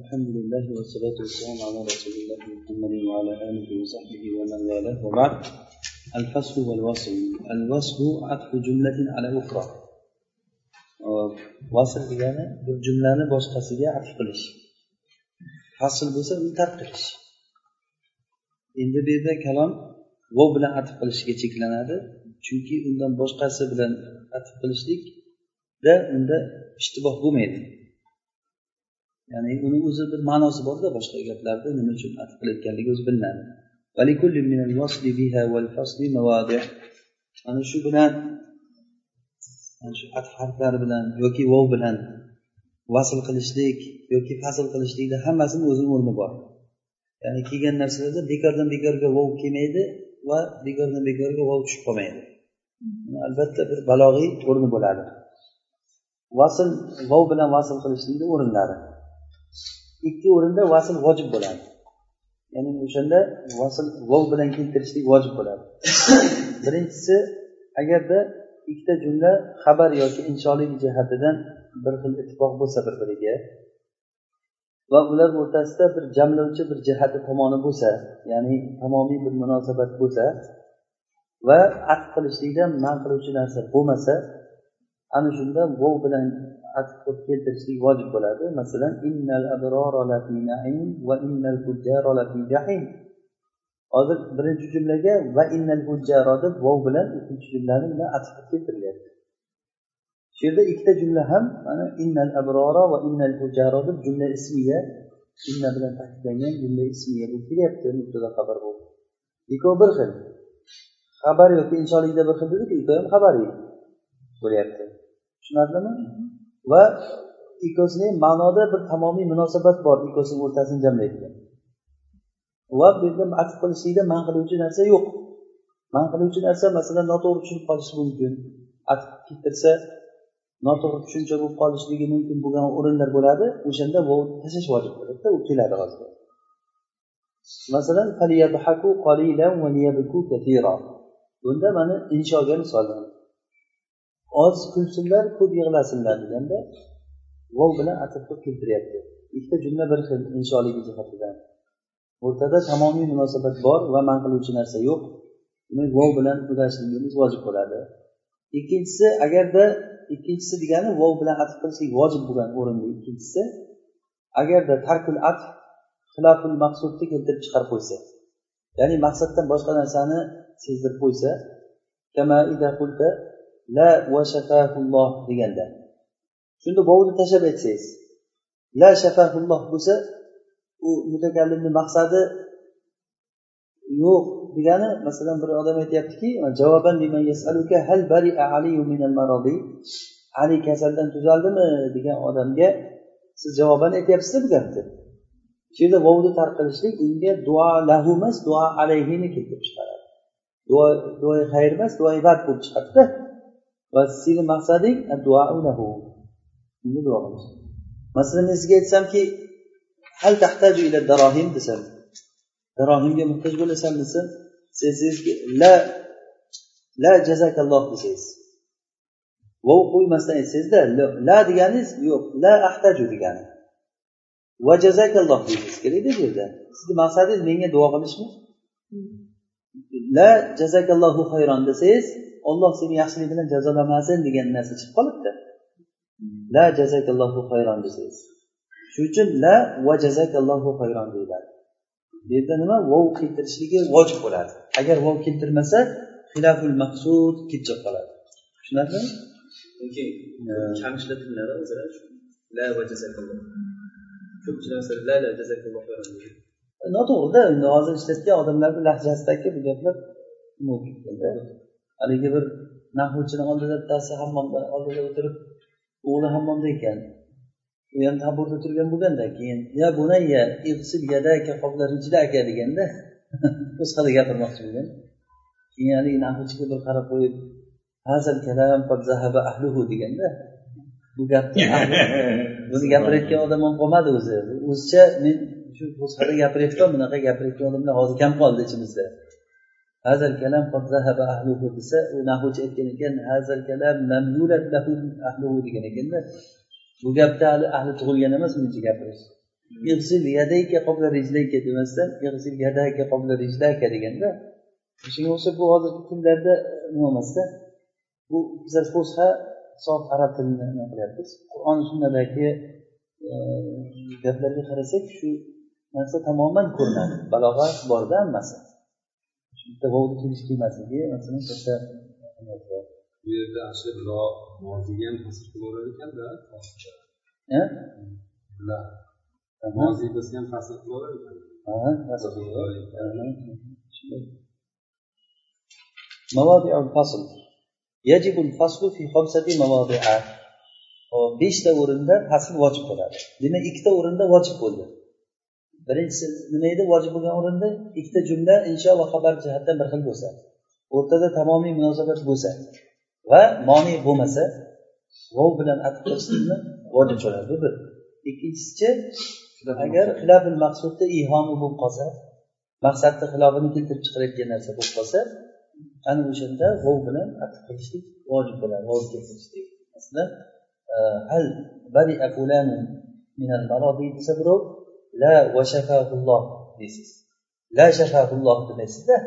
الحمد لله والصلاة والسلام على رسول الله محمد وعلى آله وصحبه ومن والاه وبعد الفصل والوصل الوصل عطف جملة على أخرى وصل degani bir jumlani boshqasiga atf qilish fasl bo'lsa uni tark qilish endi bu yerda kalom vov bilan atf qilishga cheklanadi chunki undan boshqasi bilan atf qilishlikda unda ishtiboh bo'lmaydi Ya'ni uni o'zi bir ma'nosi borda boshqa gaplarda nima uchun atf qilayotganligi o'zi bilinadi mana shu bilan shu atf harflari bilan yoki vov bilan vasl qilishlik yoki fasl qilishlikda hammasini o'zini o'rni bor. Ya'ni kelgan narsalarda bekordan bekorga vov kelmaydi va bekordan bekorga vov tushib qolmaydi. Albatta bir balog'iy o'rni bo'ladi. Vasl vov bilan vasl qilishlikni o'rinlari. Ikki o'rinda vasl vojib bo'ladi. Ya'ni o'shanda vasl vov bilan keltirishlik vojib bo'ladi. Birinchisi agarda ikkita jumla xabar yoki insholik jihatidan bir xil ittifoq bo'lsa bir biriga va ular o'rtasida bir jamlovchi bir jihati tomoni bo'lsa ya'ni tamomiy bir munosabat bo'lsa va aqd qilishlikdan man qiluvchi narsa bo'lmasa ana shunda vov bilan atf qilib keltirishlik vojib bo'ladi. Masalan innal lafi naim va innal lafi jahim. Hozir birinchi jumlaga va innal hujjaro deb vov bilan ikkinchi jumlani bilan atf qilib keltirilyapti shu yerda ikkita jumla ham mana innal abrora va innal hujjaro deb jumla ismiga inna bilan ta'kidlangan jumla ismiga bo'lib kelyapti mubtada xabar bo'lib ikkovi bir xil. Xabar yoki insholikda bir xil dedik ikkovi ham xabariy bo'lyapti. Tushunarlimi? Va ikkosini ma'noda bir tamomiy munosabat bor ikkosini o'rtasini jamlaydigan. Va bu yerda atf qilishlikda man qiluvchi narsa yo'q. Man qiluvchi narsa masalan noto'g'ri tushunib qolishi mumkin. Atf keltirsa noto'g'ri tushuncha bo'lib qolishligi mumkin bo'lgan o'rinlar bo'ladi o'shanda bu tashlash vojib bo'ladida u keladi hozir. Masalan bunda mana inshoga misol oz kulsinlar ko'p yig'lasinlar deganda vov bilan atf qilib keltiryapti. Ikkita jumla bir xil insholigi jihatidan. O'rtada tamomiy munosabat bor va man qiluvchi narsa yo'q. Demak vov bilan ulashligimiz vojib bo'ladi. Ikkinchisi agarda ikkinchisi degani vov bilan atf qilishlik vojib bo'lgan o'rinda ikkinchisi agarda tarkul atf xiloful maqsudni keltirib chiqarib qo'ysa ya'ni maqsaddan boshqa narsani sezdirib qo'ysa la va shafahulloh deganda. Shunda vovni tashlab aytsangiz la shafahulloh bo'lsa u mutakallimni maqsadi yo'q degani masalan bir odam aytyaptiki javoban hal ali kasaldan tuzaldimi? degan odamga siz javoban aytyapsiz bu gapni shu yerda vovni tark qilishlik unga duo lahu emas duo alayhini keltirib chiqaradi. Duo duoi xayr emas duoi bad bo'lib chiqadida. Va seni maqsading e, lahu duo qilish? Masalan men sizga aytsamki hal tahtaju ila darohim desam darohimga muhtoj bo'lasan desa sezingizki la la jazakalloh desangiz vov qo'ymasdan aytsangizda la deganingiz yo'q la ahtaju degani. Va jazakalloh deyingiz kerakda bu yerda. Sizni maqsadingiz menga duo qilishmi? La jazakallohu hayron desangiz olloh seni yaxshilik bilan jazolamasin degan narsa chiqib qolibdi. La jazakallohu hayron desangiz. Shuning uchun la va jazakallohu hayron deyiladi. Bu yerda nima? Vov keltirishligi vojib bo'ladi. Agar vov keltirmasa xilaful maqsud kelib chiqib qoladi. Tushunarlimi? Chunki e, kam ishlatiladi o'zida la va jazakalloh ko'pchilik la la jazakalloh hayron noto'g'rida endi hozir ishlatgan odamlarni lahjasidagi bu gaplar haligi bir nahvchini oldida bittasi hammomda oldida o'tirib o'g'li hammomda ekan. U ham taburda turgan bo'lganda keyin ya bunayya ig'sil yadaka qobla rijlaka deganda nusxada gapirmoqchi bo'lgan. Keyin haligi nahvchiga bir qarab qo'yib hazal kalam zahaba ahluhu deganda bu gapni buni gapirayotgan odam ham qolmadi o'zi. O'zicha men shu to'sqada gapirayotgan bunaqa gapirayotgan odamlar hozir kam qoldi ichimizda. Hazal kalam zahaba ahluhu desa u nahvchi aytgan ekan hazal kalam lam yulad lahu ahluhu degan ekanda. Bu gapda hali ahli tug'ilgan emas buncha gapirish. Ig'sil yadayka qobla rijlayka demasdan ig'sil yadayka qobla rijlayka deganda shunga o'xshab bu hozirgi kunlarda nima emasda? Bu bizlar fusha sof arab tilini nima qilyapmiz? Qur'oni sunnadagi e, gaplarga qarasak shu narsa tamoman ko'rinadi balog'at borda hammasi bitta vovni kelish kelmasligi masalan katta bu yerda ana shu ro moziga ham ta'sir qilaverar ekanda moziy bo'lsa ham ta'sir qilaverar ekan مواضع الفصل يجب الفصل في خمسة مواضع beshta o'rinda fasl vojib bo'ladi demak ikkita o'rinda vojib bo'ldi Birinchisi nima edi? Vojib bo'lgan o'rinda ikkita jumla insho va xabar jihatdan bir xil bo'lsa o'rtada tamomiy munosabat bo'lsa va moni bo'lmasa vov bilan atf qilishlikni vojib bo'ladi bu bir. Ikkinchisichi agar xilafil maqsudda ihomi bo'lib qolsa maqsadni xilofini keltirib chiqarayotgan narsa bo'lib qolsa ana o'shanda vov bilan atf qilishlik vojib bo'ladi vov keltirishlik. Masalan e, hal baria fulanun minal marobi desa birov la va shafahulloh deysiz. La shafahulloh demaysizda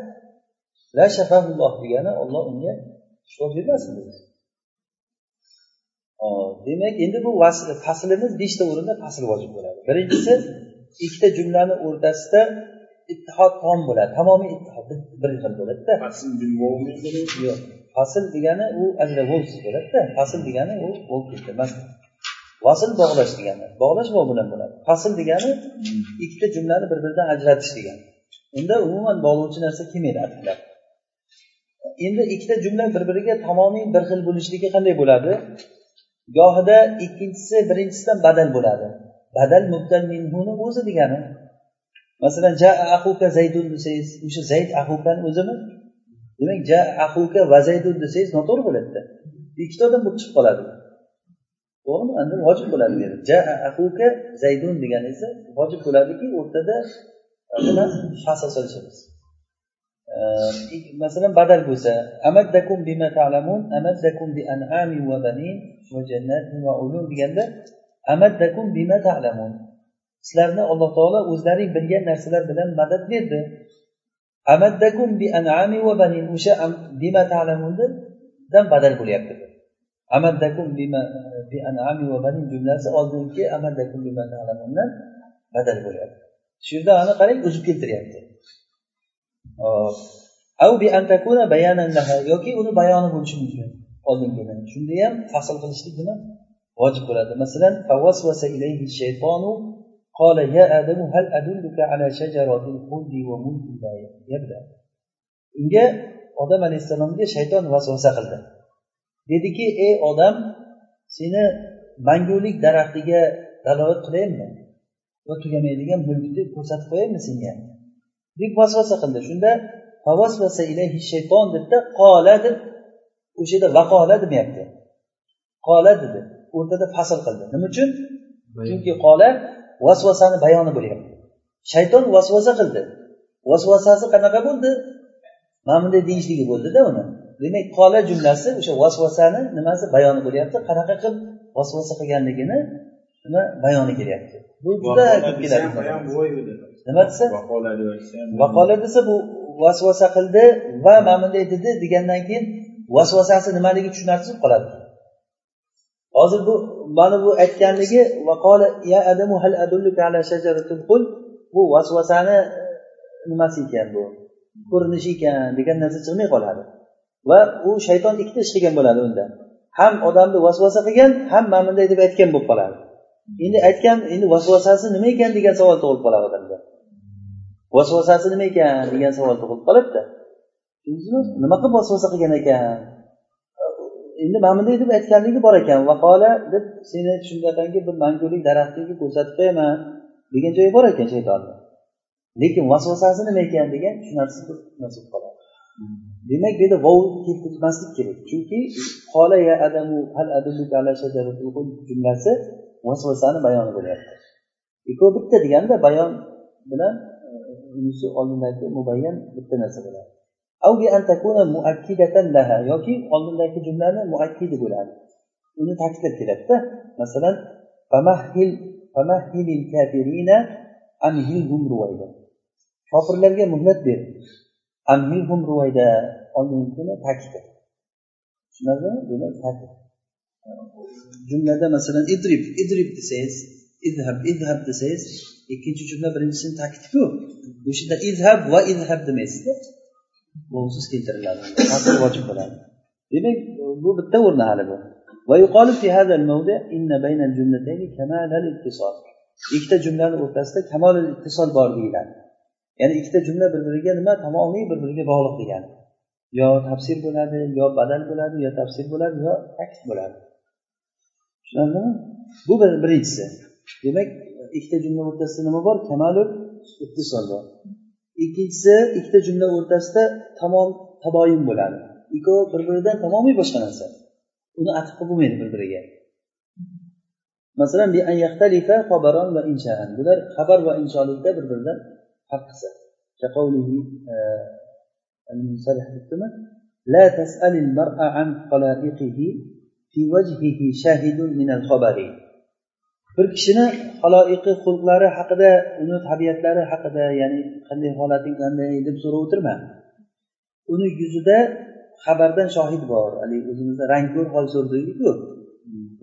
la shafahulloh degani olloh unga shifo bermasin deydi demak endi bu faslimiz beshta o'rinda fasl vojib bo'ladi. Birinchisi ikkita jumlani o'rtasida ittihod tom bo'ladi. Tamomiy ittihod bir xil bo'ladida. Fasl degani u ajravovsiz bo'ladida. Fasl degani u vov keltirmasdi vasl bog'lash degani. Bog'lash vov bilan bo'ladi? Fasl degani ikkita jumlani bir biridan ajratish degani. Unda umuman bog'lovchi narsa kelmaydi atflar endi ikkita jumla bir biriga tamomiy bir xil bo'lishligi qanday bo'ladi? Gohida ikkinchisi birinchisidan badal bo'ladi. Badal mubdal minhuni o'zi degani. Masalan ja ahuka zaydun desangiz o'sha zayd ahukani o'zimi? Demak ja ahuka va zaydun desangiz noto'g'ri bo'ladida. Ikkita odam bo'lib chiqib qoladi. To'g'rimi? Endi vojib bo'ladi dedi. Jaa ahuka zaydun degani esa vojib bo'ladiki o'rtada e, nima? Fasl solishimiz e, masalan badal bo'lsa amaddakum bima ta'lamun amaddakum bi an'ami va banin va jannatin va ulum deganda amaddakum bima ta'lamun. Sizlarni alloh taolo o'zlaring bilgan narsalar bilan madad berdi. Amaddakum bi an'ami va banin o'sha bima ta'lamundan badal bo'lyapti. amaddakum bima bi an'ami va banin jumlasi oldingi amaddakum bima ta'lamundan badal bo'lyapti shu yerda ana qarang uzib keltiryapti yoki uni bayoni bo'lishi mumkin oldingini shunda ham fasl qilishlik nima vojib bo'ladi masalan قال يا آدم هل أدلك على شجرة الخلد وملك لا يبلى unga odam alayhissalomga shayton vasvasa qildi Dediki ey odam seni mangulik daraxtiga dalolat qilayinmi va tugamaydigan mulkni ko'rsatib qo'yaymi senga? Deb vasvasa qildi. Shunda shayton dedida qola deb o'sha yerda vaqola demayapti. Qola dedi. O'rtada fasl qildi. Nima uchun? Chunki qola vasvasani bayoni bo'lyapti. Shayton vasvasa qildi. Vasvasasi qanaqa bo'ldi? Mana bunday deyishligi bo'ldida uni demak qola jumlasi o'sha vasvasani nimasi? Bayoni bo'lyapti. Qanaqa qilib vasvasa qilganligini nima bayoni kelyapti. Bu juda ko'p keladi. nima desa vaqola desa bu vasvasa qildi va mana bunday dedi degandan keyin vasvasasi nimaligi tushunarsiz qoladi. Hozir bu mana bu aytganligi ya adamu hal ala bu vasvasani nimasi ekan bu? Ko'rinishi ekan degan narsa chiqmay qoladi va u shayton ikkita ish qilgan bo'ladi unda. Ham odamni vasvasa qilgan ham mana bunday deb aytgan bo'lib qoladi. Endi aytgan endi vasvasasi nima ekan degan savol tug'ilib qoladi odamda vasvasasi nima ekan degan savol tug'ilib qoladida nima qilib vasvasa qilgan ekan? Endi mana bunday deb aytganligi bor ekan. Vaqola deb seni shunaqangi bir mangulik daraxtiga ko'rsatib qo'yaman degan joyi bor ekan shaytonni lekin vasvasasi nima ekan degan tushunarsiz bir narsa bo'lib qoladi. demak bu yerda vov keltirmaslik kerak. Chunki qolaya adamu hal jumlasi vasvasani bayoni bo'lyapti. Ikkovi bitta deganda bayon bilan e, oldindagi mubayyan bitta narsa bo'ladi. Yoki oldindagi jumlani muakkidi bo'ladi. Uni ta'kidlab keladida masalan famahhil famahhilil kafirina amhilhum kofirlarga muhlat ber ruvayda oldingina ta'kid tushunarlimi demak ta'kid jumlada masalan idrib idrib desangiz idhab idhab desangiz ikkinchi jumla birinchisini ta'kidku o'sha yerda idhab va idhab demaysizda bovsiz keltiriladi ta'kid vojib bo'ladi demak bu bitta o'rni hali bu ويقال في هذا الموضع إن بين الجملتين كمال الاتصال ikkita jumlani o'rtasida kamol ittisol bor deyiladi Ya'ni ikkita jumla bir biriga nima? Tamomiy bir biriga bog'liq degani. Yo tafsir bo'ladi yo badal bo'ladi yo tafsir bo'ladi yo aks bo'ladi. Tushunarlimi bu birinchisi. Demak ikkita jumla o'rtasida nima bor? Kamalul ittisol bor. Ikkinchisi ikkita jumla o'rtasida tamom taboyun bo'ladi. Ikkovi bir biridan tamomiy boshqa narsa. Uni atf qilib bo'lmaydi bir biriga masalan bular xabar va insholikda bir biridan farq qilsa لا تسأل المرء عن خلائقه في وجهه شاهد من الخبر bir kishini haloiqi xulqlari haqida uni tabiatlari haqida ya'ni qanday holating qanday deb so'rab o'tirma uni yuzida xabardan shohid bor haligi o'zimizda rangko'r hol so'r deydiku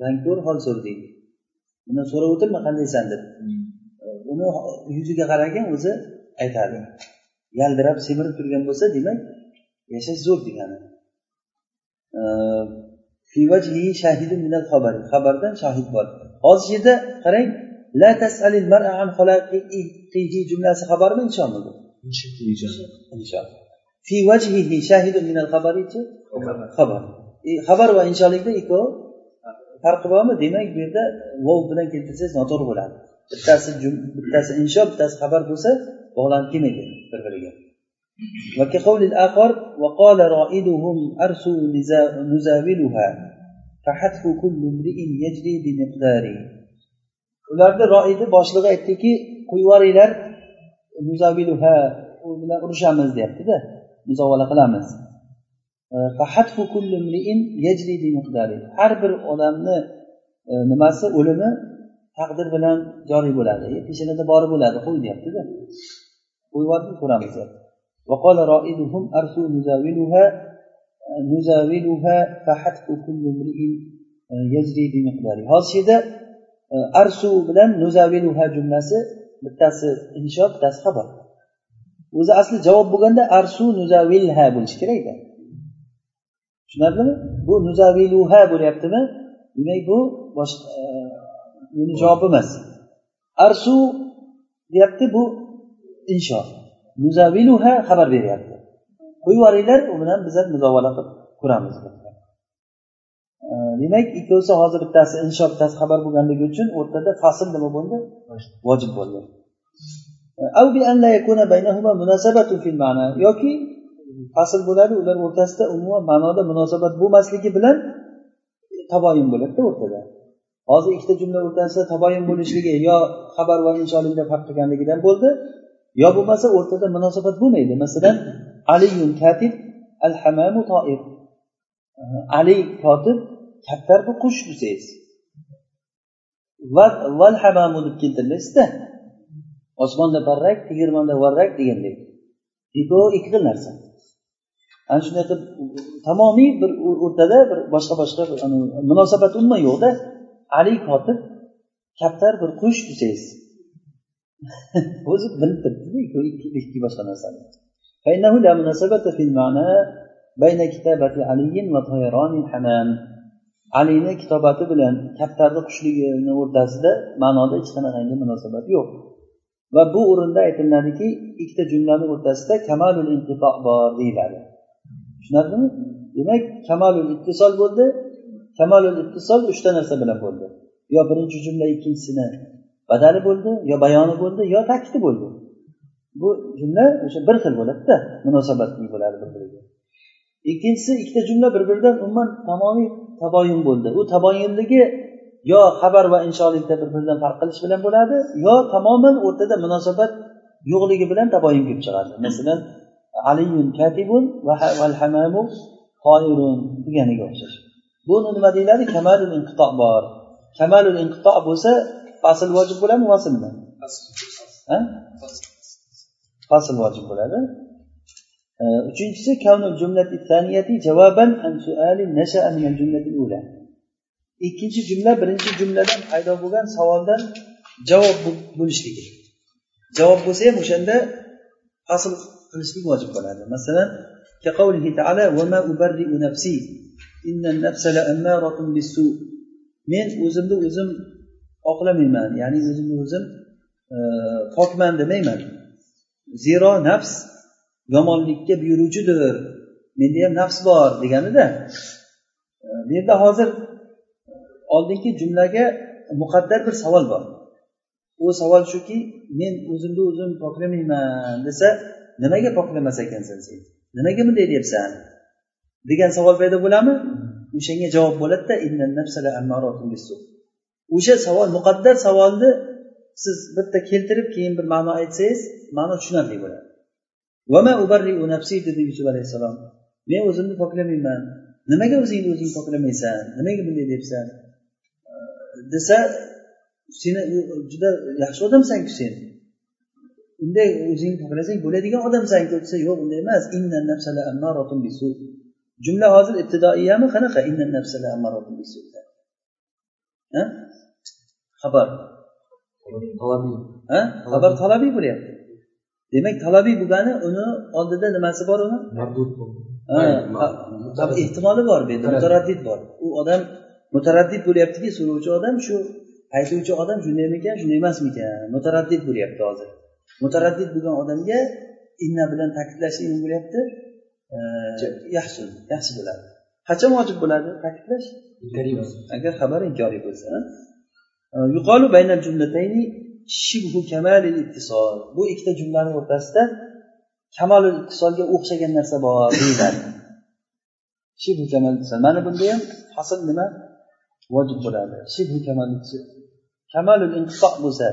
rangko'r hol so'r deydi undan so'rab o'tirma qandaysan deb uni yuziga qaragin o'zi aytadi. Yaldirab semirib turgan bo'lsa demak yashash zo'r degani. Xabardan shohid bor. Hozir shu yerda qarang la tasalil mar'a an jumlasi xabarmi inshomi bu fi vajhihi shahidun minal xabarichi xabar. Xabar. Va insholikda ikkovi farqi bormi? Demak bu yerda vov bilan keltirsangiz noto'g'ri bo'ladi bittasi bittasi insho bittasi xabar bo'lsa bog'lanib kelmaydi bir biriga وكقول الآخر وقال رائدهم أرسوا نزاولها فحذف كل امرئ يجري بمقداره ularni roidi boshlig'i aytdiki qo'yib yuboringlar muzaviluha u bilan urushamiz deyaptida muzovala qilamiz har bir odamni e, nimasi o'limi taqdir bilan joriy bo'ladi peshanada bori bo'ladi qo'y deyaptida qo'yib yuborib ko'ramiz وقال رائدهم أرسوا نزاولها نزاولها فحتف كل امرئ يجري بمقداره hozir yerda arsu bilan nuzaviluha jumlasi bittasi insho bittasi xabar o'zi asli javob bo'lganda arsu nuzavilha bo'lishi kerak edi tushunarlimi bu nuzaviluha bo'lyaptimi demak bu boshqa buni javob emas. Arsu deyapti bu insho nuzaviluha xabar beryapti. Qo'yib yuboringlar u bilan biz ham muzovala qilib ko'ramiz. Demak ikkovsi hozir bittasi insho bittasi xabar bo'lganligi uchun o'rtada fasl nima bo'ldi? Vojib bo'ldi. Yoki fasl bo'ladi ular o'rtasida umuman ma'noda munosabat bo'lmasligi bilan taboyun bo'ladida o'rtada. Hozir ikkita jumla o'rtasida taboyun bo'lishligi yo xabar va insholikda farq qilganligidan bo'ldi yo bo'lmasa o'rtada munosabat bo'lmaydi. Masalan aliyun katib al hamamu toir ali kotib kaptar bu qush desangiz. Val hamamu deb keltirmaysizda osmonda parrak tegirmonda varrak degandek bu ikki xil narsa. Ana shunday qilib tamomiy bir o'rtada bir boshqa boshqa munosabat umuman yo'qda. ali kotib kaptar bir qush desangiz o'zi bilib turibdida ikki boshqa narsani فإنه لا مناسبة في المعنى بين كتابة علي وطيران الحمام alini kitobati bilan kaptarni qushligini o'rtasida ma'noda hech qanaqangi munosabat yo'q va bu o'rinda aytiladiki ikkita jumlani o'rtasida kamalul intifoq bor deyiladi tushunarlimi demak kamalul ittisol bo'ldi kamalul ittisol uchta narsa bilan bo'ldi. Yo birinchi jumla ikkinchisini badali bo'ldi yo bayoni bo'ldi yo ta'kidi bo'ldi. Bu jumla o'sha bir xil bo'ladida munosabatli bo'ladi bir biriga ikkinchisi ikkita jumla bir biridan umuman tamomiy taboyun bo'ldi. U taboyunligi yo xabar va insholikda bir biridan farq qilish bilan bo'ladi yo tamoman o'rtada munosabat yo'qligi bilan taboyun kelib chiqadi. Masalan aliyun katibun va hamamu qoirun deganiga o'xshash. Buni nima deyiladi? Kamalul inqito bor. Kamalul inqito bo'lsa fasl vojib bo'ladimi vaslmi ha? Fasl vojib bo'ladi. Uchinchisi an ula. Ikkinchi jumla birinchi jumladan paydo bo'lgan savoldan javob bo'lishligi javob bo'lsa ham o'shanda fasl qilishlik vojib bo'ladi. Masalan men o'zimni o'zim oqlamayman ya'ni o'zimni o'zim e, pokman demayman. Zero nafs yomonlikka buyuruvchidir menda ham nafs bor deganida e, bu yerda hozir oldingi jumlaga muqaddar bir savol bor. U savol shuki men o'zimni o'zim poklamayman desa nimaga poklamas ekansan sen nimaga bunday deyapsan? Degan savol paydo bo'ladimi? O'shanga javob bo'ladida o'sha savol muqaddar savolni siz bitta keltirib keyin bir ma'no aytsangiz ma'no tushunarli bo'ladi. Dedi yusuf alayhissalom. Men o'zimni poklamayman. Nimaga o'zingni o'zing poklamaysan? Nimaga bunday deyapsan desa seni juda yaxshi odamsanku sen. Unday o'zingni poklasang bo'ladigan odamsanku. Desa yo'q unday emas. Jumla hozir ibtidoiyami? Qanaqa? Xabar. Ha? Xabar talabiy bo'lyapti. Demak talabiy bo'lgani uni oldida nimasi bor uni? Ehtimoli bor bu yerda mutaraddid bor. U odam mutaraddid bo'lyaptiki so'rovchi odam shu aytuvchi odam shundaymikan shunday emasmikan? Mutaraddid bo'lyapti hozir. Mutaraddid bo'lgan odamga inna bilan ta'kidlashlik bo'lyapti yaxshi yaxshi bo'ladi. Qachon vojib bo'ladi? Ta'kidlash agar xabar inkoriy bo'lsa e, yuqolu baynal jumlatayni shibhu kamalil ittisol. Bu ikkita jumlani o'rtasida kamolul ittisolga o'xshagan narsa bor deyiladi. Shibhu kamal mana bunda ham fasl nima? Vojib bo'ladi. Shibhu kamal kamalul inqifoq bo'lsa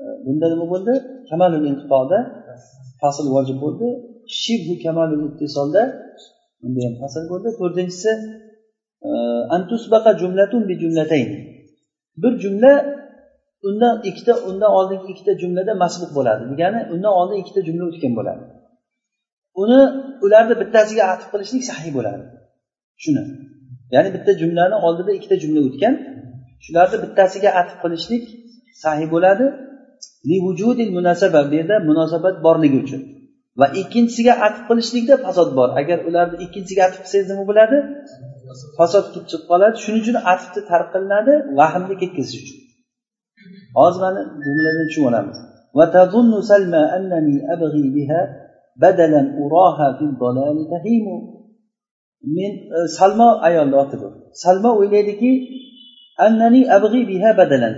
e, bunda nima bo'ldi? Kamalul inqifoda fasl vojib bo'ldi. Shibhu kamalul ittisolda bunda ham fasl bo'ldi to'rtinchisi e, antusbaqa jumlatun bi jumlatayn. Bir jumla undan ikkita undan oldingi ikkita jumlada masbuq bo'ladi. Degani undan oldin ikkita jumla o'tgan bo'ladi. Uni ularni bittasiga atf qilishlik sahiy bo'ladi. Shuni. Ya'ni bitta jumlani oldida ikkita jumla o'tgan shularni bittasiga atf qilishlik sahiy bo'ladi. Munosaba bu yerda munosabat borligi uchun. Va ikkinchisiga atf qilishlikda fasod bor. Agar ularni ikkinchisiga atf qilsangiz nima bo'ladi? Fasod kelib chiqib qoladi. Shuning uchun atfni tark qilinadi vahmni ketkazish uchun. Hozir mana jumladan tushunib olamiz. Men e, salmo ayolni oti bu salmo o'ylaydiki annani abg'i biha badalan.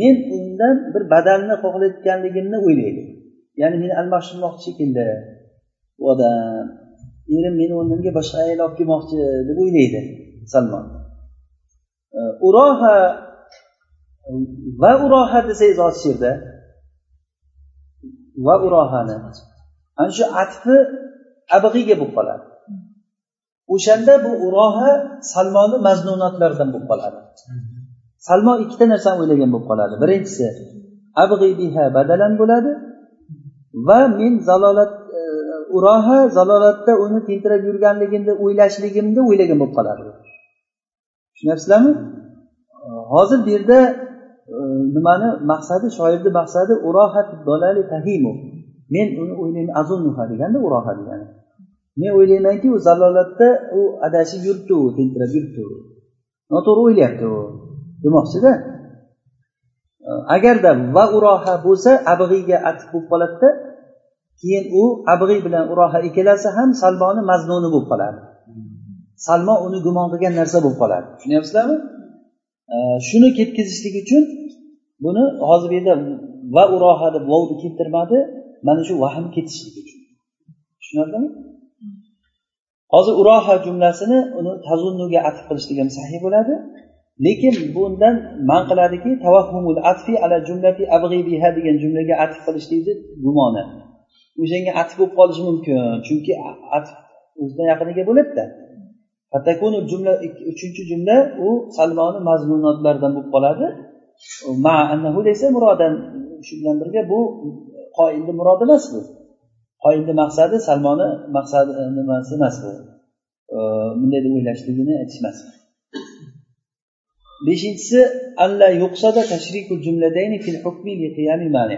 Men undan bir badalni xohlayotganligimni o'ylaydi. Ya'ni meni almashtirmoqchi shekilli. U odam erim meni o'rnimga boshqa ayol olib kelmoqchi deb o'ylaydi salmon. Uroha va uroha desangiz hozir she'rda. Va urohani. Ana shu atfi abg'iyga bo'lib qoladi. O'shanda bu uroha salmonni maznunotlaridan bo'lib qoladi. Salmo ikkita narsani o'ylagan bo'lib qoladi. Birinchisi abg'iy biha badalan bo'ladi. Va men zalolat e, urohi uroha zalolatda uni tentirab yurganligimni o'ylashligimni o'ylagan bo'lib qoladi tushunyapsizlarmi hozir bu yerda e, nimani maqsadi? Shoirni maqsadi men uni o'ylayman azunuha deganda uroha degani. Men o'ylaymanki u zalolatda u adashib yuribdi u tentirab yuribdi. U noto'g'ri o'ylayapti u. Demoqchida. Agarda va uroha bo'lsa abg'iyga atf bo'lib qoladida keyin u abg'iy bilan uroha ikkalasi ham salmoni maznuni bo'lib qoladi. Salmo uni gumon qilgan narsa bo'lib qoladi. Tushunyapsizlarmi? Shuni ketkazishlik uchun buni hozir bu yerda va uroha deb vovni keltirmadi mana shu vahm ketishligi uchun. Tushunarlimi hozir uroha jumlasini uni tazunnuga atf qilishlik ham sahiy bo'ladi. lekin bundan man qiladiki tavahhumul atfi ala jumlati abg'i biha degan jumlaga atf qilishlikni gumoni. O'shanga atf bo'lib qolishi mumkin chunki atf o'zidan yaqiniga bo'ladida jumla uchinchi jumla u salmoni mazmunotlardan bo'lib qoladi. Ma annahu desa murodan shu bilan birga bu qoilni murodi emas bu. Qoilni maqsadi salmoni maqsadi nimasi emas bu? Bunday deb o'ylashligini aytishmas. beshinchisi alla yuqsada tashrikul jumladayni fil hukmi li qiyami mani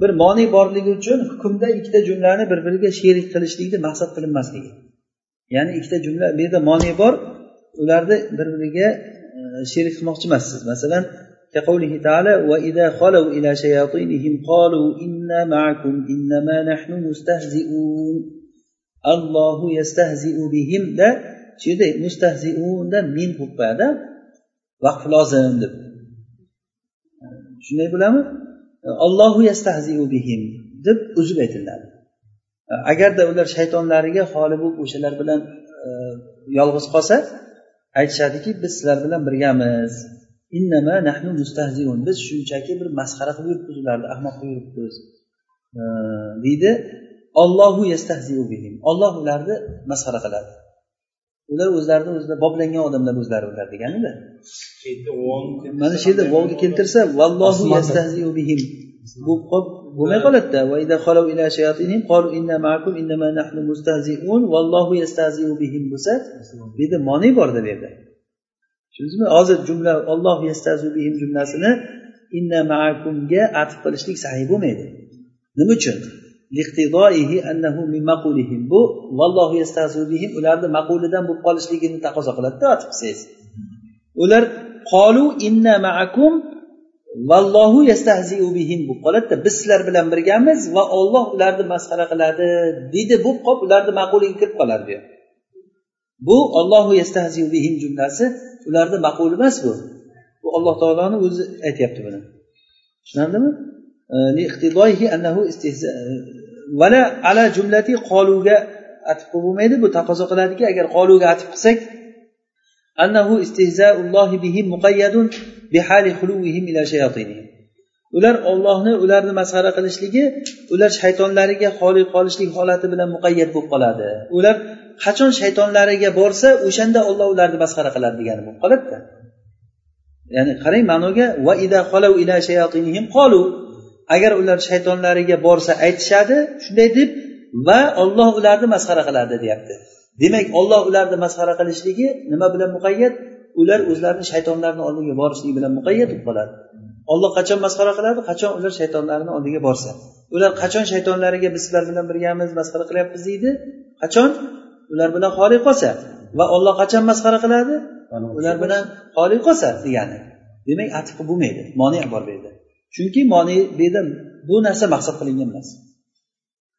bir moni borligi uchun hukmda ikkita jumlani bir biriga sherik qilishlikni maqsad qilinmasligi ya'ni ikkita jumla bu yerda moni bor ularni bir biriga sherik qilmoqchi emassiz masalan كقوله تعالى وإذا خلوا إلى شياطينهم قالوا إنا معكم إنما نحن مستهزئون الله يستهزئ بهم ده shu yerda mustahziunda min bo'lib vaqf lozim deb. Shunday bo'ladimi? Allohu yastahziu bihim deb uzib aytiladi. Agarda ular shaytonlariga xoli bo'lib o'shalar bilan e, yolg'iz qolsa aytishadiki biz sizlar bilan birgamiz. Innama nahnu mustahziun. Biz shunchaki bir masxara qilib yuribmiz ularni ahmoq qilib yuribmiz e, deydi. Ollohu yastahziu bihim. Olloh ularni masxara qiladi. Ular o'zlarini o'zida boblangan odamlar o'zlari ular deganida. Mana shu yerda vovni keltirsa vallohu bihim. Bu bo'lmay qoladida. Vallohu yastahziu bihim bo'lsa bu yerda moni borda bu yerda tushundingizmi hozir jumla olloh bihim jumlasini inna maakumga atf qilishlik sahiy bo'lmaydi. Nima uchun bu vallohu bihim ularni maqulidan bo'lib qolishligini taqozo qiladida atf ular qolu inna maakum vallohu yastahziu bihim bo'lib qoladida. Biz sizlar bilan birgamiz va olloh ularni masxara qiladi deydi bo'lib qolib ularni maquliga kirib qoladi bu bu ollohu yastahziu bihim jumlasi ularni maquli emas bu. Bu alloh taoloni o'zi aytyapti buni. Tushunarlimi? Vala ala jumlati qoluga atib qilib bo'lmaydi. Bu taqozo qiladiki agar qoluga atib qilsak annahu istihzaullohi bihim muqayyadun bihali xuluvihim ila shayatinihim. Ular ollohni ularni masxara qilishligi ular shaytonlariga xoli qolishlik holati bilan muqayyat bo'lib qoladi. Ular qachon shaytonlariga borsa o'shanda olloh ularni masxara qiladi degani bo'lib qoladida. Ya'ni qarang ma'noga va ida ila shayatinihim qolu agar ular shaytonlariga borsa aytishadi shunday deb va olloh ularni masxara qiladi deyapti. Demak olloh ularni masxara qilishligi nima bilan muqayyat ular o'zlarini shaytonlarni oldiga borishligi bilan muqayyat bo'lib qoladi. Olloh qachon masxara qiladi? Qachon ular shaytonlarni oldiga borsa? Ular qachon shaytonlariga biz sizlar bilan birgamiz masxara qilyapmiz deydi? Qachon? Ular bilan xoli qolsa. Va olloh qachon masxara qiladi? Ular bilan xoli qolsa degani. Demak atiqi bo'lmaydi moni bor bu yerda. chunki moni bu yerda bu narsa maqsad qilingan emas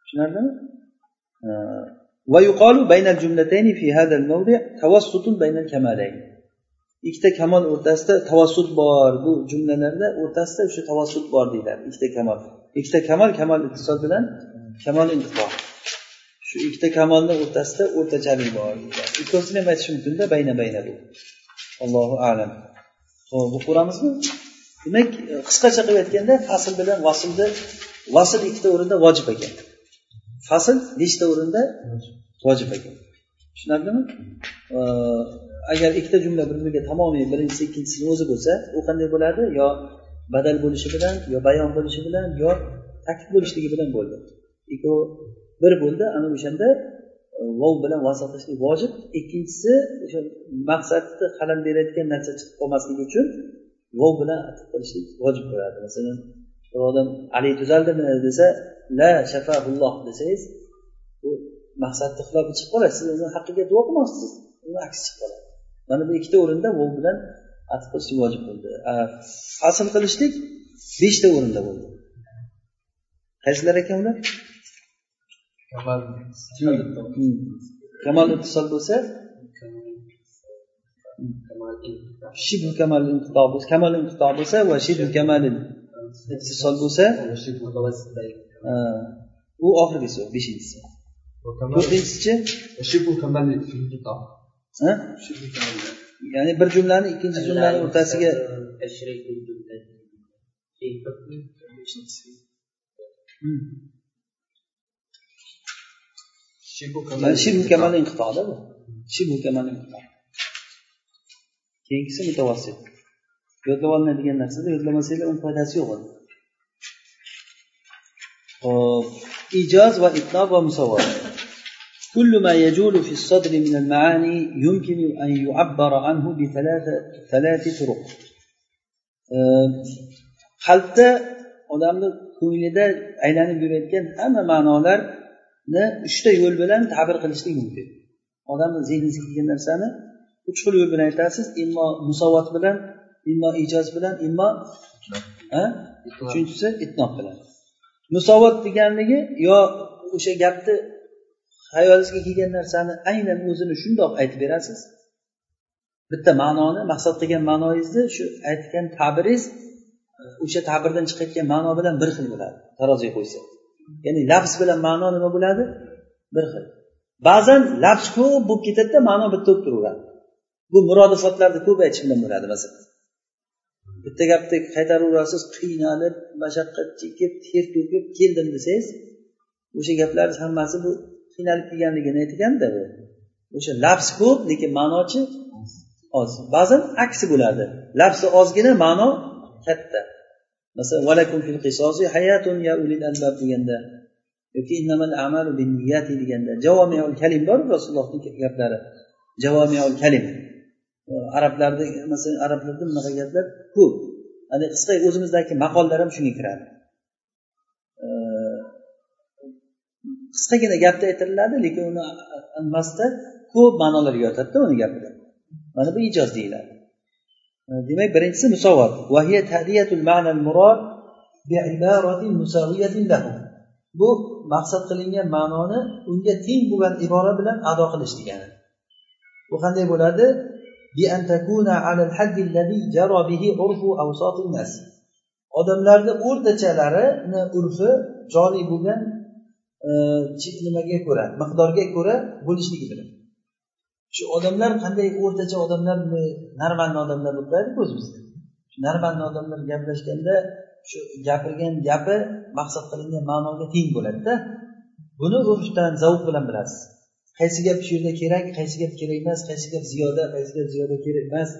tushunarlimi ويقال بين الجملتين في هذا الموضع توسط بين الكمالين ikkita kamol o'rtasida tavassut bor bu jumlalarda o'rtasida o'sha tavassut bor deyiladi ikkita kamol ikkita kamol kamol ittisol bilan kamol intiqo shu ikkita kamolni o'rtasida o'rtachalik bor ikkovsini ham aytish mumkinda bayna bayna bu allohu alam ho'p bu ko'ramizmi demak e, qisqacha qilib aytganda fasl bilan vaslni vasl ikkita o'rinda vojib ekan. Fasl nechta o'rinda vojib ekan? Tushunarlimi? E, agar ikkita jumla bir biriga tamomiy birinchisi ikkinchisini o'zi bo'lsa u qanday bo'ladi? Yo badal bo'lishi bilan yo bayon bo'lishi bilan yo ta'kid bo'lishligi bilan bo'ldi. Ikkovi bir bo'ldi ana o'shanda e, vov bilan vasl qilishlik vojib. Ikkinchisi o'sha maqsadni xalal berayotgan narsa chiqib qolmasligi uchun vov bilan atf qilishlik vojib bo'ladi. Masalan bir odam ali tuzaldimi? desa la shafahulloh desangiz bu maqsadni xilofi chiqib qoladi. Siz uni haqqiga duo qilmoqchisiz. Uni aksi chiqib qoladi. Mana bu ikkita o'rinda vov bilan atf qilishlik vojib bo'ldi. Asl qilishlik beshta o'rinda bo'ldi. Qaysilar ekan ular? Kamol ittisol bo'lsa shibhu kamal inqito bo'lsa kamal inqito bo'lsa va shibhu kamal ittisol bo'lsa u oxirgisi beshinchisi. To'rtinchisichi? Ya'ni bir jumlani ikkinchi jumlani o'rtasiga shibhu kamal inqitoda bu. Shibhu kamal inqito keyingisi mutavassit yodlab olinadigan narsada yodlamasanglar uni foydasi yo'q hop ijoz va itnob va musavvat كل ما يجول في الصدر من المعاني يمكن أن يعبر عنه بثلاثة ثلاث طرق qalbda odamni ko'nglida aylanib yurayotgan hamma ma'nolarni uchta yo'l bilan ta'bir qilishlik mumkin odamni zehnisiga kelgan narsani uch xil yo'l bilan aytasiz immo musovat bilan immo ijoz bilan immo uchinchisi itnob bilan. Musovat deganligi yo o'sha gapni hayolingizga kelgan narsani aynan o'zini shundoq aytib berasiz. Bitta ma'noni maqsad qilgan ma'noyingizni shu aytgan ta'biringiz o'sha ta'birdan chiqayotgan ma'no bilan bir xil bo'ladi. Taroziga qo'ysa ya'ni lafz bilan ma'no nima bo'ladi? Bir xil. Ba'zan lafz ko'p bo'lib ketadida ma'no bitta bo'lib turaveradi bu murodifatlarni ko'p aytish bilan bo'ladi masalan bitta gapni qaytaraverasiz qiynalib mashaqqat chekib ter to'kib keldim desangiz o'sha gaplarni hammasi bu qiynalib kelganligini aytganda bu o'sha labs ko'p lekin ma'nochi oz. Ba'zan aksi bo'ladi labsi ozgina ma'no katta. Masalan valakum fil qisosi hayatun ya ulil albab deganda yoki innamal amalu binniyati deganda javomiul kalim bor rasulullohning gaplari? Javomiul kalim. Arablarda masalan arablarda bunaqa gaplar ko'p. Ana qisqa o'zimizdagi maqollar ham shunga kiradi. Qisqagina gapda aytiriladi lekin uni nimasida ko'p ma'nolar yotadida uni gapida. Mana bu ijoz deyiladi. Demak birinchisi musovat bu maqsad qilingan ma'noni unga teng bo'lgan ibora bilan ado qilish degani. Bu qanday bo'ladi? Odamlarni o'rtachalarini urfi joriy bo'lgan e, nimaga ko'ra miqdorga ko'ra bo'lishligidir shu odamlar qanday o'rtacha odamlar normalniy odamlar bo'lib turadiku o'zimizda. Normalniy odamlar gaplashganda shu gapirgan gapi maqsad qilingan ma'noga teng bo'ladida buni urfdan zavq bilan bilasiz. Qaysi gap shu yerda kerak qaysi gap kerak emas qaysi gap ziyoda qaysi gap ziyoda kerak emas.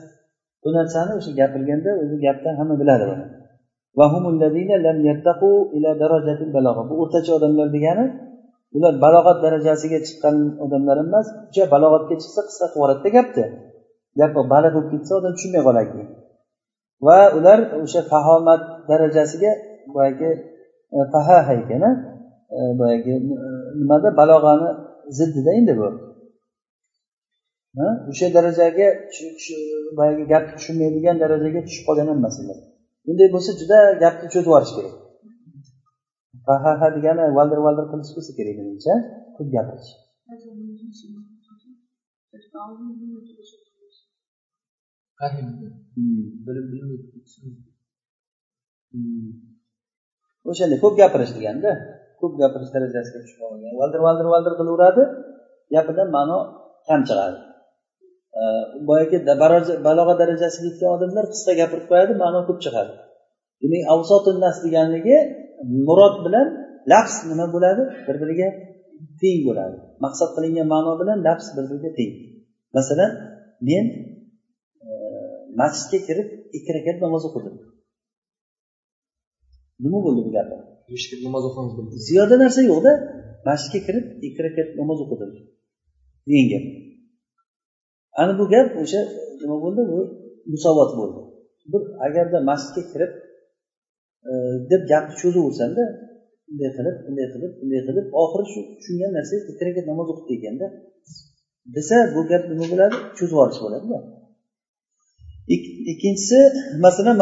Bu narsani o'sha gapirganda o'zi gapdan hamma biladi bu o'rtacha odamlar degani ular balog'at darajasiga chiqqan odamlar emas juda balog'atga chiqsa qisqa qilib yuboradida gapni gapi baliq bo'lib ketsa odam tushunmay qoladi. Keyin va ular o'sha fahomat darajasiga boyagi e, fahaha ekan e, boyagi e, nimada? Balog'ani ziddida endi bu o'sha darajaga boyagi gapni tushunmaydigan darajaga tushib qolgan emas ular bunday bo'lsa juda gapni cho'zib yuborish kerak. Ha ha ha degani valdir valdir qilish bo'lsa kerak menimcha. Ko'p gapirish. O'shanday ko'p gapirish deganda ko'p gapirish darajasiga tushib qolgan valdir valdir valdir qilaveradi gapidan ma'no kam chiqadi boyagi balog'a darajasiga yetgan odamlar qisqa gapirib qo'yadi ma'no ko'p chiqadi. Demak avsotin nas deganligi murod bilan lafz nima bo'ladi? Bir biriga teng bo'ladi. Maqsad qilingan ma'no bilan lafz bir biriga teng. Masalan men e, masjidga kirib ikki rakat namoz o'qidim. Nima bo'ldi bu gapi namoz o'qimiz ziyoda narsa yo'qda masjidga kirib ikki rakat namoz o'qidim. Degan gap. Ana bu gap o'sha nima bo'ldi? Bu musovat bo'ldi. Bir agarda masjidga kirib e, deb gapni cho'zaversanda bunday qilib bunday qilib bunday qilib oxiri shu tushungan narsangiz ikki rakat namoz o'qib ekanda desa bu gap nima bo'ladi? Cho'zib yuborish bo'ladida. Ikkinchisi masalan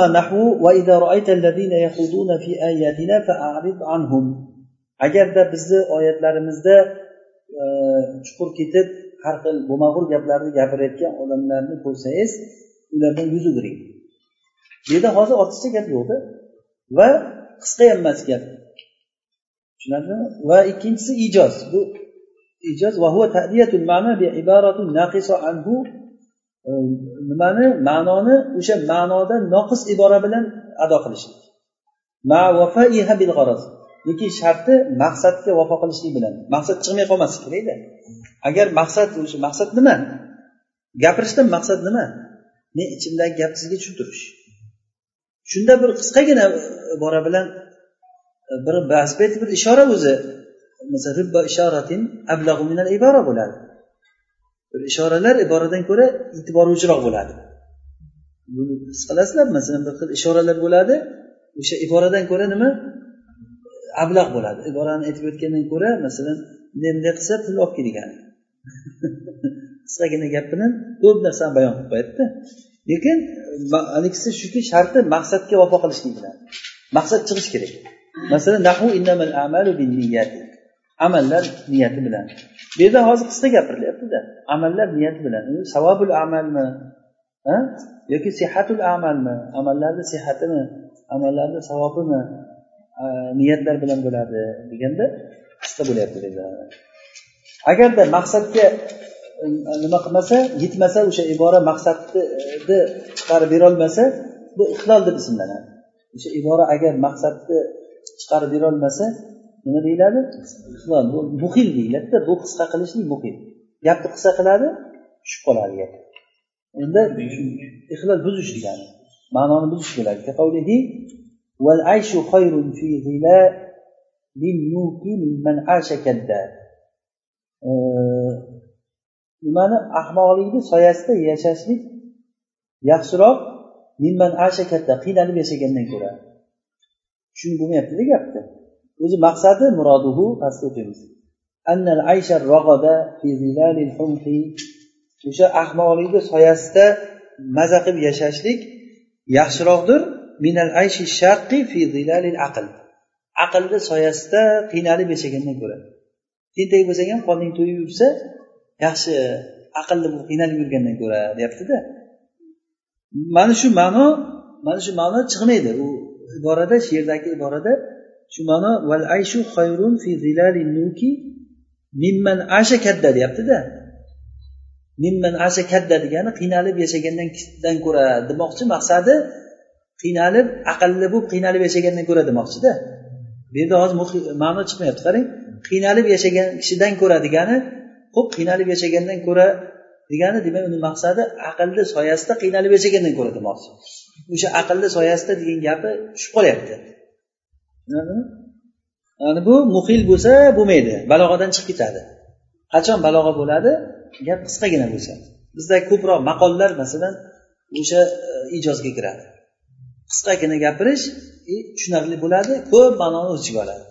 agarda bizni oyatlarimizda chuqur ketib har xil bo'lmag'ur gaplarni gapirayotgan odamlarni ko'rsangiz ulardan yuz o'giring bu yerda hozir ortiqcha gap yo'qda. Va qisqa ham emas gap. Tushunarlimi? Va ikkinchisi ijoz. Bu ijoz nimani? Ma'noni o'sha ma'noda noqis ibora bilan ado qilishlik lekin sharti maqsadga vafo qilishlik bilan. Maqsad chiqmay qolmasligi kerakda. Agar maqsad o'sha maqsad nima? Gapirishdan maqsad nima? Men ichimdagi gapni sizga tushuntirish shunda bir qisqagina ibora bilan e, bir bir ishora o'zi. Ishoratin minal ibora bo'ladi. Bir ishoralar iboradan ko'ra e'tiborliroq bo'ladi. Buni his qilasizlar masalan bir xil ishoralar bo'ladi o'sha iboradan ko'ra nima? Ablag' bo'ladi. Iborani aytib o'tgandan ko'ra masalan bunday bunday qilsa pul olib kel degani qisqagina gap bilan ko'p narsani bayon qilib qo'yadida. Lekin haligisi shuki sharti maqsadga vafo qilishlik bilan maqsad chiqishi kerak. Masalan nahu innamal amalu amallar niyati bilan. Bu yerda hozir qisqa gapirilyaptida amallar niyati bilan. Savobul amalmi? Yoki sihatul amalmi? Amallarni sihatimi amallarni savobimi? Niyatlar bilan bo'ladi deganda qisqa bo'lyapti agarda maqsadga e, nima qilmasa yetmasa o'sha ibora maqsadni chiqarib berolmasa bu ixlol deb ismlanadi. O'sha ibora agar maqsadni chiqarib berolmasa nima deyiladi? Ixlol bu muhil deyiladida bu qisqa qilishlik muhil. Gapni qisqa qiladi tushib qoladi gap. Unda ixlol buzish degani ma'noni buzish bo'ladi nimani? Ahmoqlikni soyasida yashashlik yaxshiroq minman asha katta qiynalib yashagandan ko'ra. Tushunib bo'lmayaptida gapni. O'zi maqsadi muroduhu pastda o'qiymiz. Annal aysha rog'ada fi zilalil humhi o'sha ahmoqlikni soyasida maza qilib yashashlik yaxshiroqdir. Minal ayshi shaqqi fi zilalil aql. Aqlni soyasida qiynalib yashagandan ko'ra. Tentak bo'lsang ham qoning to'yib yursa yaxshi aqlli bo'lib qiynalib yurgandan ko'ra deyaptida. Mana shu ma'no mana shu ma'no chiqmaydi. U iborada she'rdagi iborada shu ma'no val ayshu xayrun fi zilali nuki mimman asha kadda deyaptida. Mimman asha kadda degani qiynalib yashagandan ko'ra demoqchi maqsadi qiynalib aqlli bo'lib qiynalib yashagandan ko'ra demoqchida. Bu yerda hozir ma'no chiqmayapti qarang. Qiynalib yashagan kishidan ko'ra degani ho'p qiynalib yashagandan ko'ra degani demak uni maqsadi aqlni soyasida qiynalib yashagandan ko'ra demoqchi. O'sha aqlni soyasida degan gapi tushib qolyapti. Ya'ni bu muhil bo'lsa bo'lmaydi. Balog'adan chiqib ketadi. Qachon balog'a bo'ladi? Gap qisqagina bo'lsa. Bizda ko'proq maqollar masalan o'sha e, ijozga kiradi. Qisqagina gapirish e, tushunarli bo'ladi ko'p ma'noni o'z ichiga oladi.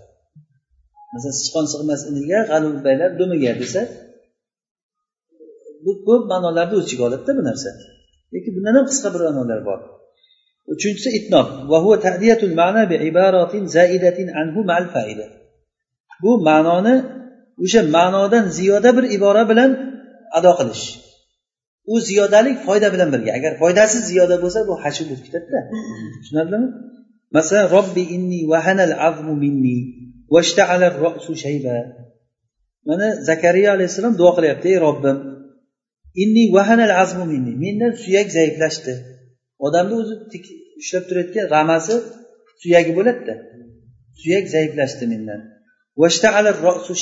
Masalan sichqon sig'mas iniga g'alulbaylar dumiga desa bu ko'p ma'nolarni o'z ichiga oladida bu narsa. Lekin bundan ham qisqa bir ma'nolar bor. Uchinchisi itnob. Bu ma'noni o'sha ma'nodan ziyoda bir ibora bilan ado qilish. U ziyodalik foyda bilan birga. Agar foydasiz ziyoda bo'lsa bu hashu bo'lib ketadida. Tushunarlimi? Masalan robbi inni vahanal azmu minni ra'su shayba. Mana zakariya alayhissalom duo qilyapti ey robbim inni vahanal azmu minni. Mendan suyak zaiflashdi. Odamni o'zi ushlab turayotgan ramasi suyagi bo'ladida. Suyak zaiflashdi mendan.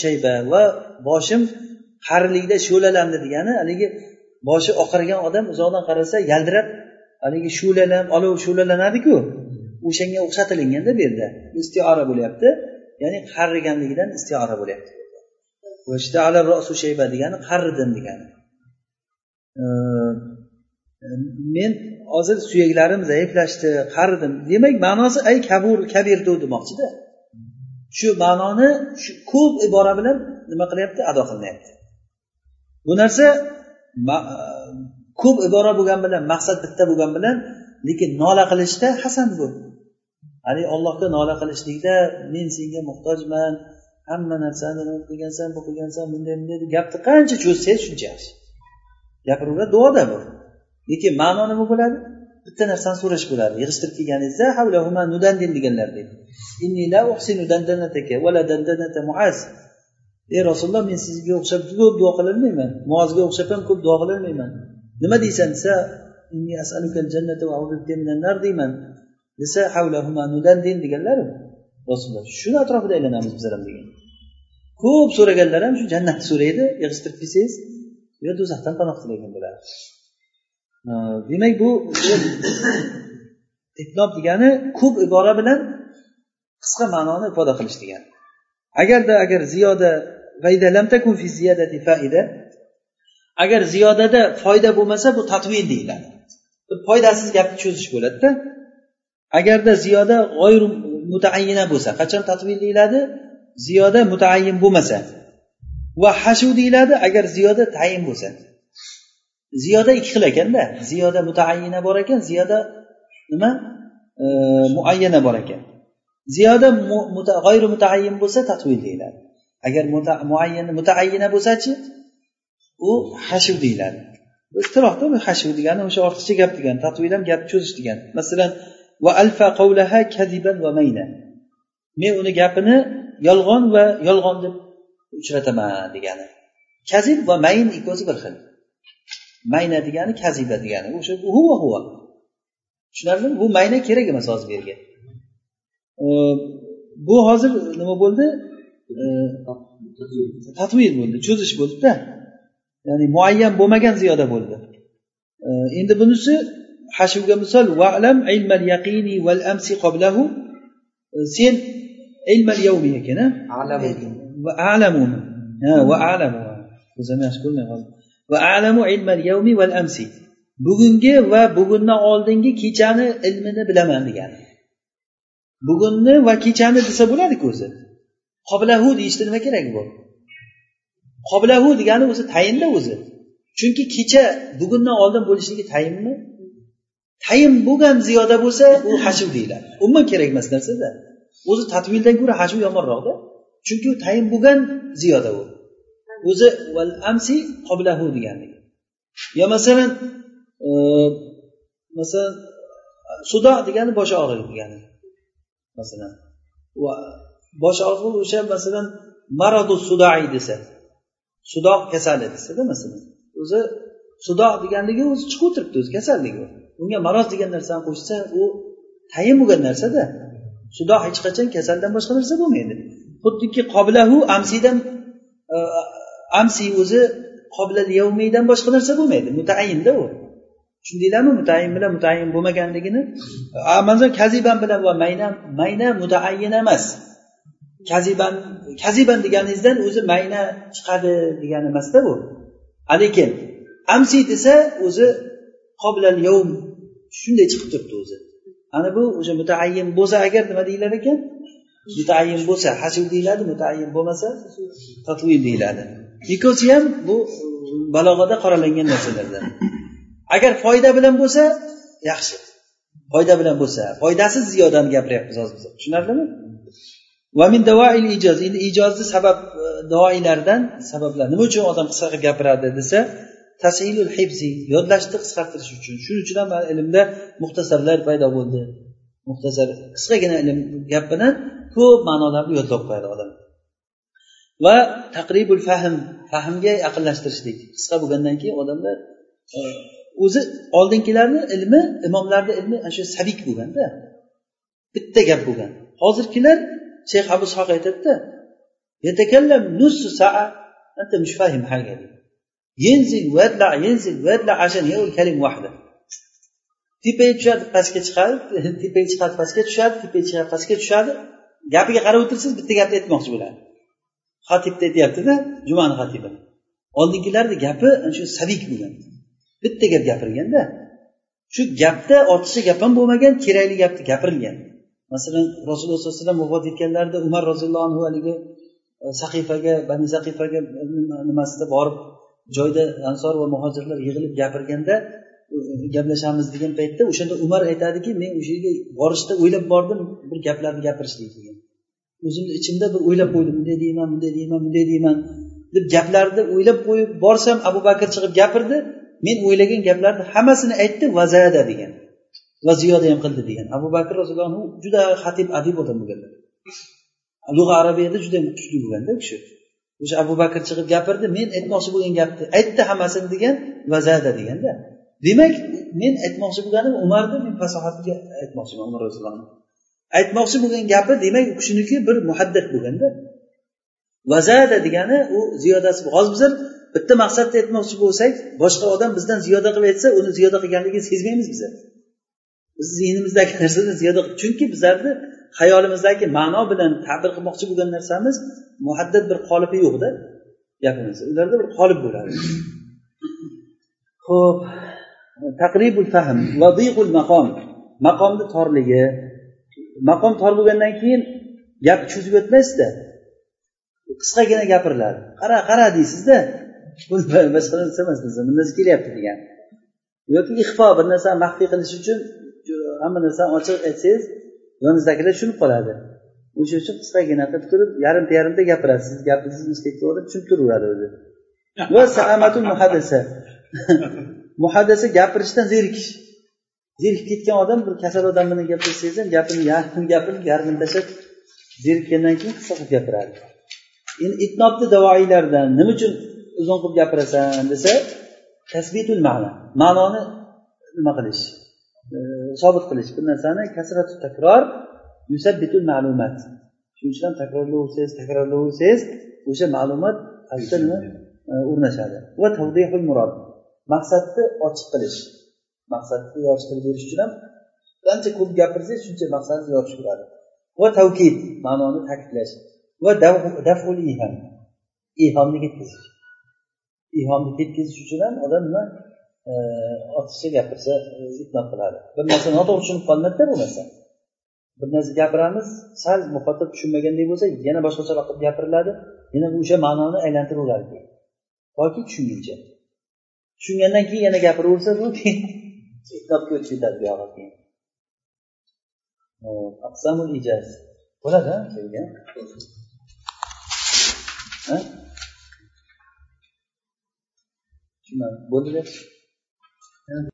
Shayba va boshim qarilikda sho'lalandi degani haligi boshi oqargan odam uzoqdan qarasa yaldirab haligi shu'lalanib olov shu'lalanadiku o'shanga o'xshatilinganda bu yerda. Istiora bo'lyapti ya'ni qariganligidan istiora bo'lyapti. Degani qaridim degani. Men hozir suyaklarim zaiflashdi qaridim. Demak ma'nosi ay kabur kabirdu demoqchida. Shu ma'noni shu ko'p ibora bilan nima qilyapti? Ado qilinyapti. Bu narsa e, ko'p ibora bo'lgani bilan maqsad bitta bo'lgani bilan lekin nola qilishda hasan bu. Haligi ollohga nola qilishlikda men senga muhtojman hamma narsani qilgansan bu qilgansan bunday bunday deb gapni qancha cho'zsangiz shuncha yaxshi. Gapiraveradi duoda bu. Lekin ma'no nima bo'ladi? Bitta narsani so'rash bo'ladi. Yig'ishtirib kelganingizda nudandin deganlar ey rasululloh men sizga o'xshab ko'p duo qilolmayman muozga o'xshab ham ko'p duo qilolmayman nima deysan? Desa deyman. Desa nudandin deganlar rasululloh shuni atrofida aylanamiz bizlar ham degan. Ko'p so'raganlar ham shu jannatni so'raydi. Yig'ishtirib kelsangiz yo do'zaxdan panoh tilagan bo'ladi. Demak bu itnob degani ko'p ibora bilan qisqa ma'noni ifoda qilish degani. Agarda agar ziyoda agar ziyodada foyda bo'lmasa bu tatvil deyiladi. Foydasiz gapni cho'zish bo'ladida. Agarda ziyoda g'oyru mutaayyina bo'lsa qachon tatvil deyiladi? Ziyoda mutaayyin bo'lmasa va hashu deyiladi agar ziyoda tayin bo'lsa. Ziyoda ikki xil ekanda. Ziyoda mutaayyina bor ekan ziyoda nima? E, muayyana bor ekan. Ziyoda g'ayri mutaayyin bo'lsa tatvil deyiladi. Agar muayyana mutaayyina bo'lsachi u hashu deyiladi. Istirohda hashu degani o'sha ortiqcha gap degani tatvil ham gapni cho'zish degani. Masalan va alfa qavlaha kadiban va mayna. Men uni gapini yolg'on va yolg'on deb uchrataman degani. Kazib va mayn ikkovsi bir xil. Mayna degani kaziba degani. O'sha huva huva tushunarlimi? Bu mayna kerak emas hozir bu yerga. Bu hozir nima bo'ldi? Tatvil bo'ldi cho'zish bo'ldida. Ya'ni muayyan bo'lmagan ziyoda bo'ldi. Endi bunisi hashvga misol valam ilmal yaqini val amsi qoblahu sen ilmal yavmi ekan va alamu. Va alamu. O'zim yaxshi ko'rmay qoldim va alamu ilmal yawmi val amsi. Bugungi va bugundan oldingi kechani ilmini bilaman degani. Bugunni va kechani desa bo'ladiku o'zi. Qoblahu deyishda nima kerak bu? Qoblahu degani o'zi tayinda o'zi. Chunki kecha bugundan oldin bo'lishligi tayinmi? Tayin bo'lgan ziyoda bo'lsa u hashuv deyiladi. Umuman kerak emas narsada o'zi tatvildan ko'ra hashuv yomonroqda chunki u tayin bo'lgan ziyoda u. o'zi val amsi qoblahu degani yo masalan e, masalan sudo degani bosh og'rig'i degani masalan bosh og'rig'i o'sha masalan marodu sudoi desa sudoq kasali desada masalan o'zi sudo deganligi o'zi chiqib o'tiribdi o'zi kasalligi unga maroz degan narsani qo'shsa u tayin bo'lgan narsada sudo hech qachon kasaldan boshqa narsa bo'lmaydi. Xuddiki qoblahu amsidan e, amsi o'zi qobilal yavmiydan boshqa narsa bo'lmaydi. Mutayinda u. Tushundinglarmi mutayin bilan mutayin bo'lmaganligini? Kaziban bilan va mayna mayna mutaayyin emas. Kaziban kaziban deganingizdan o'zi mayna chiqadi degani emasda bu lekin amsi desa o'zi qobilal yovm shunday chiqib turibdi o'zi. Ana bu o'sha mutaayyin bo'lsa agar nima deyilar ekan? Mutayin bo'lsa hasib deyiladi mutayin bo'lmasa tatvil deyiladi. Ikkovsi ham bu balog'ada qoralangan narsalardan. Agar foyda bilan bo'lsa yaxshi. Foyda bilan bo'lsa foydasiz ziyodani gapiryapmiz hozir. Biz tushunarlimi vamin davoil ijoz. Endi ijozni sabab e, davoilardan sabablar. Nima uchun odam qisqa qilib gapiradi desa tasilul hibzi yodlashni qisqartirish uchun. Shuning uchun ham ilmda muxtasarlar paydo bo'ldi. Muxtasar qisqagina ilm gap bilan ko'p ma'nolarni yodlab qo'yadi odam va taqribul fahm fahmga yaqinlashtirishlik qisqa bo'lgandan keyin odamlar e, o'zi oldingilarni ilmi imomlarni ilmi ana shu sabik bo'lganda bitta gap bo'lgan hozirgilar shayx abu ishoq aytadida يتكلم نص ساعة أنت مش فاهم حاجة دي ينزل ويطلع ينزل ويطلع عشان يقول كلمة واحدة tepaga tushadi pastga chiqadi tepaga chiqadi pastga tushadi tepaga chiqadi pastga tushadi Gapiga qarab o'tirsangiz bitta gapni aytmoqchi bo'ladi. Xatibni aytyaptida jumani xatibi. Oldingilarni gapi ana shu savik bo'lgan. Bitta gap gapirganda shu gapda ortiqcha gap ham bo'lmagan kerakli gapni gapirilgan masalan rasululloh sollallohu alayhi vasallam vafot etganlarida umar roziyallohu anhu haligi e, sahifaga bani sahifaga e, nimasida borib joyda ansor va muhojirlar yig'ilib gapirganda gaplashamiz degan paytda o'shanda umar aytadiki men o'sha yerga borishda o'ylab bordim bir gaplarni gapirishlik degan. O'zimni ichimda bir o'ylab qo'ydim bunday deyman bunday deyman bunday deyman deb gaplarni o'ylab qo'yib borsam abu bakr chiqib gapirdi. Men o'ylagan gaplarni hammasini aytdi vazada degan. Va ziyoda ham qildi degan. Abu bakr roziyallohu anhu juda xatib adib odam bo'lganlar lug'a arabiyada juda kuchli bo'lganda u kishi. O'sha abu bakr chiqib gapirdi men aytmoqchi bo'lgan gapni aytdi hammasini degan vazada deganda. Demak men aytmoqchi bo'lganim umarni men fasohatiga aytmoqchiman umar roziyallohu aytmoqchi bo'lgan gapi demak u kishiniki bir muhaddad bo'lganda. Vazada degani u ziyodasi hozir bizlar bitta maqsadda aytmoqchi bo'lsak boshqa odam bizdan ziyoda qilib aytsa uni ziyoda qilganligini sezmaymiz biz. Biz zihnimizdagi narsani ziyoda chunki bizlarni xayolimizdagi ma'no bilan ta'bir qilmoqchi bo'lgan narsamiz muhaddad bir qolipi yo'qda gapimiz. Ularda bir qolip bo'ladi. Ho'p taqribul fahm vadiqul maqom. Maqomni torligi. Maqom tor bo'lgandan keyin gap cho'zib o'tmaysizda qisqagina gapiriladi qara qara deysizda. Boshqa narsa emas bu narsa kelyapti degan. Yoki ixfo bir narsani maxfiy qilish uchun hamma narsani ochiq aytsangiz yoningizdagilar tushunib qoladi. O'sha uchun qisqagina qilib turib yarimta yarimta gapirasiz. Gapingizni mistake to'g'ri tushunib turaveradi o'zi. Va saamatul muhaddasa muhaddasa gapirishdan zerikish zerikib ketgan odam bir kasal odam bilan gapirsangiz ham gapini yarim gapirib yarmini tashlab zerikkandan keyin qisqa qilib gapiradi. Endi itnobni davoiylardan nima uchun uzun qilib gapirasan desa tasbitul ma'no ma'noni nima qilish? Sobit qilish. Bir narsani kasratu takror yusabbitul ma'lumat. Shuning uchun ham takrorlayversangiz takrorlayversangiz o'sha ma'lumot qalbda nima o'rnashadi va tavdihul murod. Maqsadni ochiq qilish. Maqsadni yorishtirib berish uchun ham qancha ko'p gapirsangiz shuncha maqsadni yorishib turadi va tavkid ma'noni ta'kidlash. Va daful iham ihomni ketkazish. Ihomni ketkazish uchun ham odam nima e, ortiqcha gapirsa e, itnob qiladi. Bir narsa noto'g'ri tushunib qolinadida bu narsa. Bir narsa gapiramiz sal muxotab tushunmagandek bo'lsa yana boshqacharoq qilib gapiriladi. Yana o'sha ma'noni aylantiraveradi toki tushunguncha. Tushungandan keyin yana gapiraversa bu keyin itnobga o'tib ketadi buyog'i keyin. Aqsamul ijaz. Bo'ladi ha? Tushunmadim bo'ldi deb